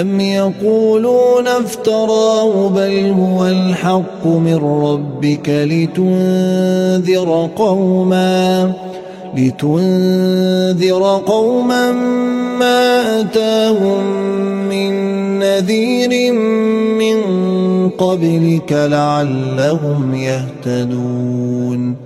أم يقولون افتراه بل هو الحق من ربك لتنذر قوما لتنذر قوما ما أتاهم من نذير من قبلك لعلهم يهتدون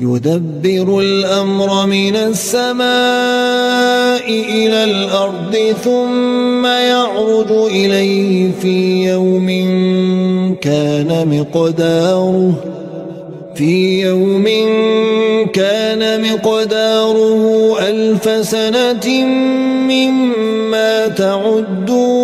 يدبر الأمر من السماء إلى الأرض ثم يعرج إليه في يوم كان مقداره في يوم كان مقداره ألف سنة مما تعدون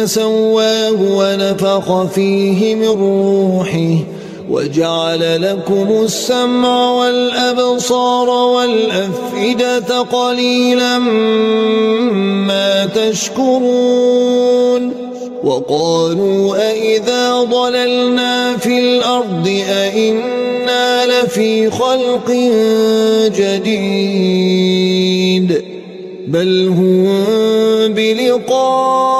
ثم سواه ونفخ فيه من روحه وجعل لكم السمع والأبصار والأفئدة قليلا ما تشكرون. وقالوا أئذا ضللنا في الأرض أئنا لفي خلق جديد. بل هم بلقاء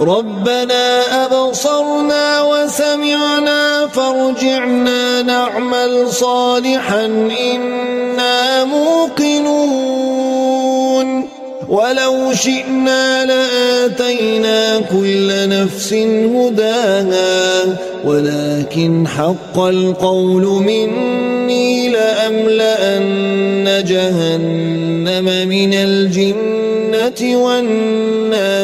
ربنا أبصرنا وسمعنا فارجعنا نعمل صالحا إنا موقنون. ولو شئنا لآتينا كل نفس هداها ولكن حق القول مني لأملأن جهنم من الجنة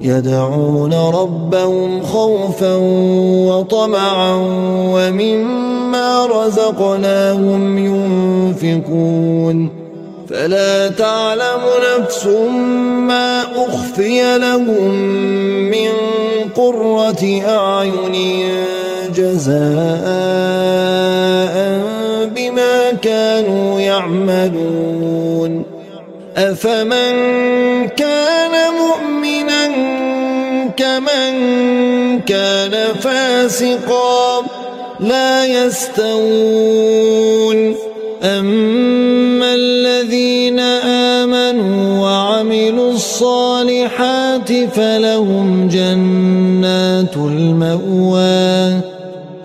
يدعون ربهم خوفا وطمعا ومما رزقناهم ينفقون. فلا تعلم نفس ما أخفي لهم من قرة أعين جزاء بما كانوا يعملون. أفمن كان فاسقا لا يستوون. أما الذين آمنوا وعملوا الصالحات فلهم جنات المأوى.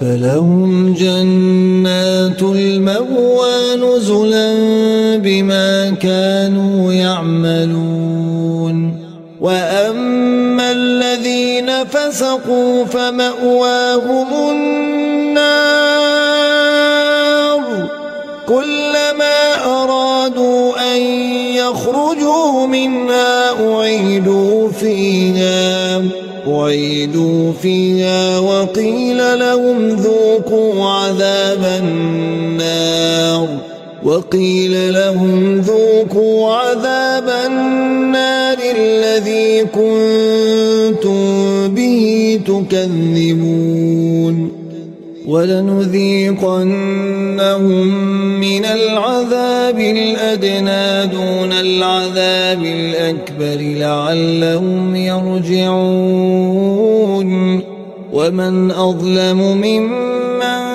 فلهم جنات المأوى نزلا بما كانوا يعملون. وأما الذين فسقوا فمأواهم النار كلما أرادوا أن يخرجوا منها أعيدوا فيها أعيدوا فيها وقيل لهم ذوقوا عذاب النار. وقيل لهم ذوقوا عذاب النار الذي كنتم به تكذبون ولنذيقنهم من العذاب الأدنى دون العذاب الأكبر لعلهم يرجعون ومن أظلم ممن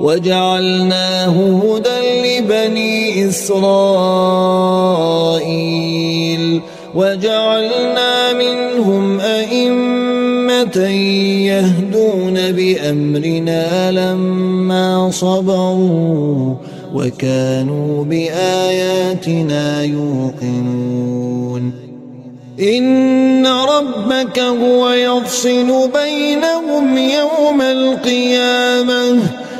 وجعلناه هدى لبني إسرائيل. وجعلنا منهم أئمة يهدون بأمرنا لما صبروا وكانوا بآياتنا يوقنون. إن ربك هو يفصل بينهم يوم القيامة.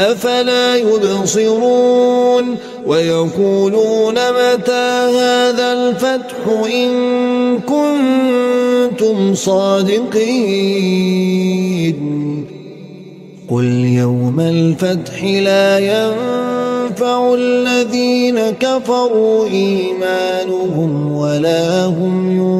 أفلا يبصرون ويقولون متى هذا الفتح إن كنتم صادقين قل يوم الفتح لا ينفع الذين كفروا إيمانهم ولا هم ينظرون